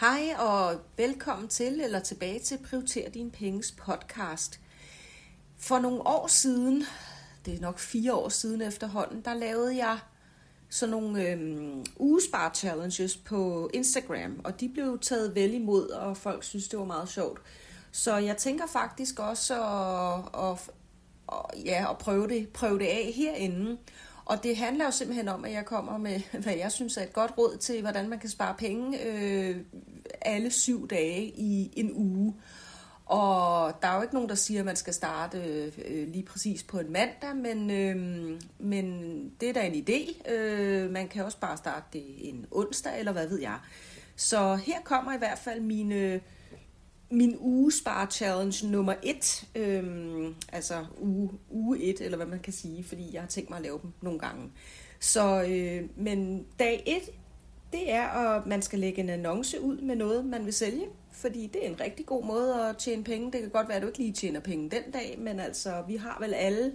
Hej og velkommen til eller tilbage til Prioriter din penges podcast. For nogle år siden, det er nok fire år siden efterhånden, der lavede jeg sådan nogle øhm, ugespar challenges på Instagram, og de blev taget vel imod, og folk synes, det var meget sjovt. Så jeg tænker faktisk også at, at, at, ja, at prøve, det, prøve det af herinde. Og det handler jo simpelthen om, at jeg kommer med, hvad jeg synes er et godt råd til, hvordan man kan spare penge øh, alle syv dage i en uge. Og der er jo ikke nogen, der siger, at man skal starte øh, lige præcis på en mandag, men, øh, men det er da en idé. Øh, man kan også bare starte det en onsdag, eller hvad ved jeg. Så her kommer i hvert fald mine, min ugespar challenge nummer et. øhm, altså uge, uge et, eller hvad man kan sige, fordi jeg har tænkt mig at lave dem nogle gange. Så, øh, men dag et det er, at man skal lægge en annonce ud med noget, man vil sælge. Fordi det er en rigtig god måde at tjene penge. Det kan godt være, at du ikke lige tjener penge den dag, men altså, vi har vel alle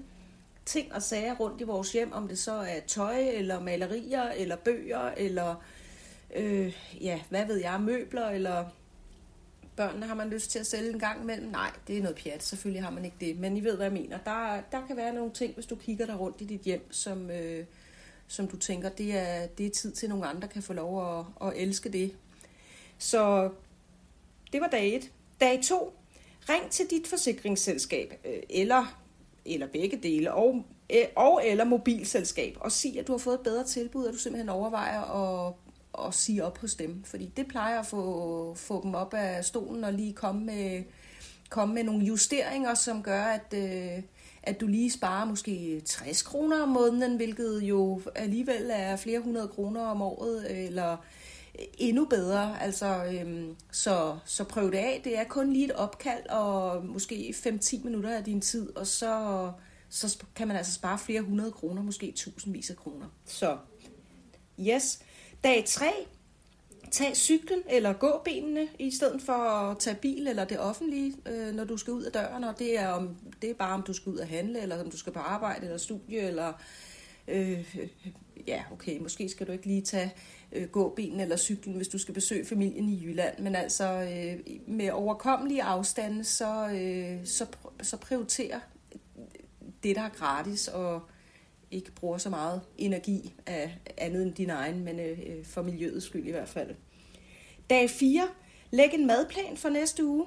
ting og sager rundt i vores hjem, om det så er tøj, eller malerier, eller bøger, eller øh, ja, hvad ved jeg, møbler, eller børnene har man lyst til at sælge en gang imellem. Nej, det er noget pjat, selvfølgelig har man ikke det, men I ved, hvad jeg mener. Der, der kan være nogle ting, hvis du kigger der rundt i dit hjem, som, øh, som du tænker, det er, det er tid til, at nogle andre kan få lov at, at elske det. Så det var dag 1. Dag 2. Ring til dit forsikringsselskab, øh, eller, eller begge dele, og, øh, og eller mobilselskab, og sig, at du har fået et bedre tilbud, og du simpelthen overvejer at, at sige op hos dem. Fordi det plejer at få, få dem op af stolen og lige komme med, komme med nogle justeringer, som gør, at, øh, at du lige sparer måske 60 kroner om måneden, hvilket jo alligevel er flere hundrede kroner om året, øh, eller endnu bedre. Altså, øhm, så, så prøv det af. Det er kun lige et opkald og måske 5-10 minutter af din tid, og så, så kan man altså spare flere hundrede kroner, måske tusindvis af kroner. Så, yes. Dag 3, tag cyklen eller gå benene i stedet for at tage bil eller det offentlige, øh, når du skal ud af døren. Og det er, om, det er bare, om du skal ud og handle, eller om du skal på arbejde eller studie, eller øh, ja, okay, måske skal du ikke lige tage øh, benene eller cyklen, hvis du skal besøge familien i Jylland. Men altså, øh, med overkommelige afstande, så, øh, så, så prioriterer det, der er gratis, og ikke bruger så meget energi af andet end din egen, men øh, øh for miljøets skyld i hvert fald. Dag 4. Læg en madplan for næste uge.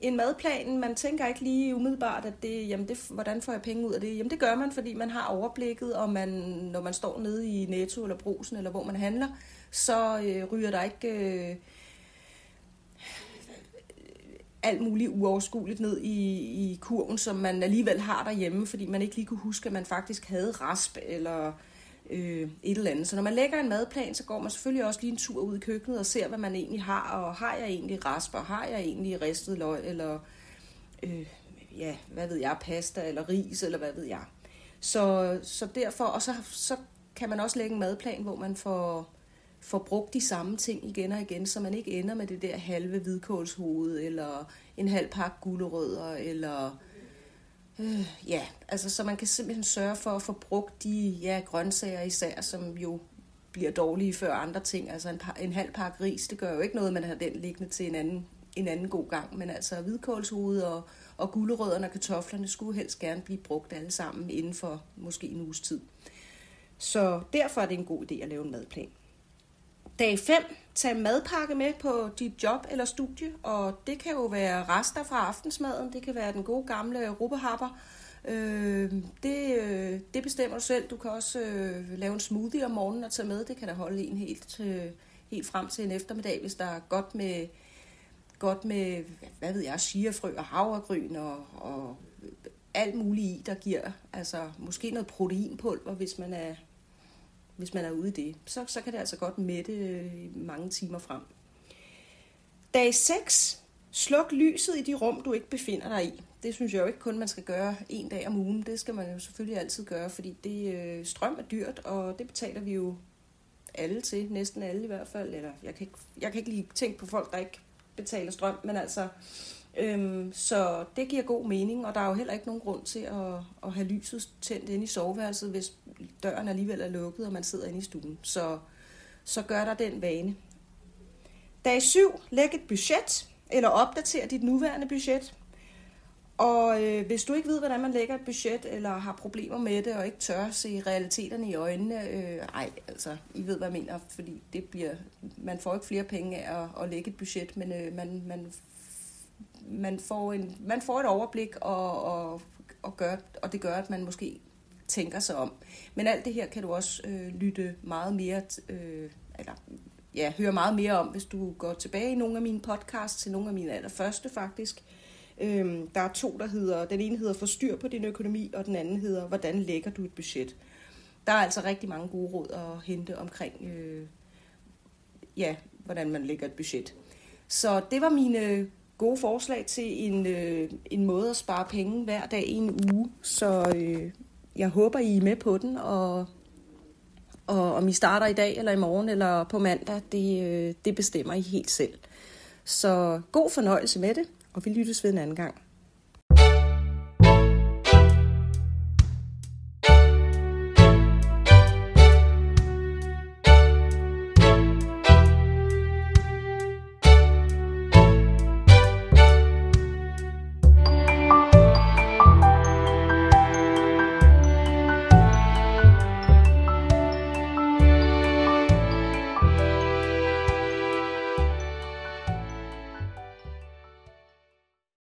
En madplan, man tænker ikke lige umiddelbart, at det, jamen det, hvordan får jeg penge ud af det? Jamen det gør man, fordi man har overblikket, og man, når man står nede i Netto eller Brosen, eller hvor man handler, så øh, ryger der ikke øh, alt muligt uoverskueligt ned i, i kurven, som man alligevel har derhjemme, fordi man ikke lige kunne huske, at man faktisk havde rasp eller øh, et eller andet. Så når man lægger en madplan, så går man selvfølgelig også lige en tur ud i køkkenet og ser, hvad man egentlig har, og har jeg egentlig rasp, og har jeg egentlig ristet løg, eller øh, ja, hvad ved jeg, pasta eller ris, eller hvad ved jeg. Så, så derfor, og så, så kan man også lægge en madplan, hvor man får får brugt de samme ting igen og igen, så man ikke ender med det der halve hvidkålshoved, eller en halv pakke gulerødder, eller øh, ja, altså så man kan simpelthen sørge for at få brugt de ja, grøntsager især, som jo bliver dårlige før andre ting. Altså en, par, en halv pakke ris, det gør jo ikke noget, man har den liggende til en anden, en anden god gang, men altså hvidkålshoved og, og gulerødderne og kartoflerne skulle helst gerne blive brugt alle sammen inden for måske en uges tid. Så derfor er det en god idé at lave en madplan. Dag 5, tag madpakke med på dit job eller studie, og det kan jo være rester fra aftensmaden, det kan være den gode gamle rubehapper. Øh, det, øh, det bestemmer du selv. Du kan også øh, lave en smoothie om morgenen og tage med. Det kan da holde en helt, øh, helt frem til en eftermiddag, hvis der er godt med, godt med hvad ved jeg, chiafrø og havregryn og, og alt muligt i, der giver altså måske noget proteinpulver, hvis man er hvis man er ude i det, så, så kan det altså godt mætte øh, mange timer frem. Dag 6. Sluk lyset i de rum, du ikke befinder dig i. Det synes jeg jo ikke kun, man skal gøre en dag om ugen. Det skal man jo selvfølgelig altid gøre, fordi det øh, strøm er dyrt, og det betaler vi jo alle til, næsten alle i hvert fald. Eller jeg kan ikke, jeg kan ikke lige tænke på folk, der ikke betaler strøm, men altså Øhm, så det giver god mening, og der er jo heller ikke nogen grund til at, at have lyset tændt ind i soveværelset, hvis døren alligevel er lukket, og man sidder inde i stuen. Så, så gør der den vane. Dag 7. Læg et budget, eller opdater dit nuværende budget. Og øh, hvis du ikke ved, hvordan man lægger et budget, eller har problemer med det, og ikke tør se realiteterne i øjnene, øh, ej, altså, I ved, hvad jeg mener, fordi det bliver, man får ikke flere penge af at, at lægge et budget, men øh, man, man, man, får en, man får et overblik, og, og, og, gør, og det gør, at man måske tænker sig om. Men alt det her kan du også øh, lytte meget mere, øh, eller ja, høre meget mere om, hvis du går tilbage i nogle af mine podcasts, til nogle af mine allerførste faktisk, Øhm, der er to, der hedder, den ene hedder Forstyr på din økonomi, og den anden hedder Hvordan lægger du et budget? Der er altså rigtig mange gode råd at hente omkring, øh, ja, hvordan man lægger et budget. Så det var mine gode forslag til en, øh, en måde at spare penge hver dag i en uge. Så øh, jeg håber, I er med på den, og, og om I starter i dag, eller i morgen, eller på mandag, det, øh, det bestemmer I helt selv. Så god fornøjelse med det og vi lyttes ved en anden gang.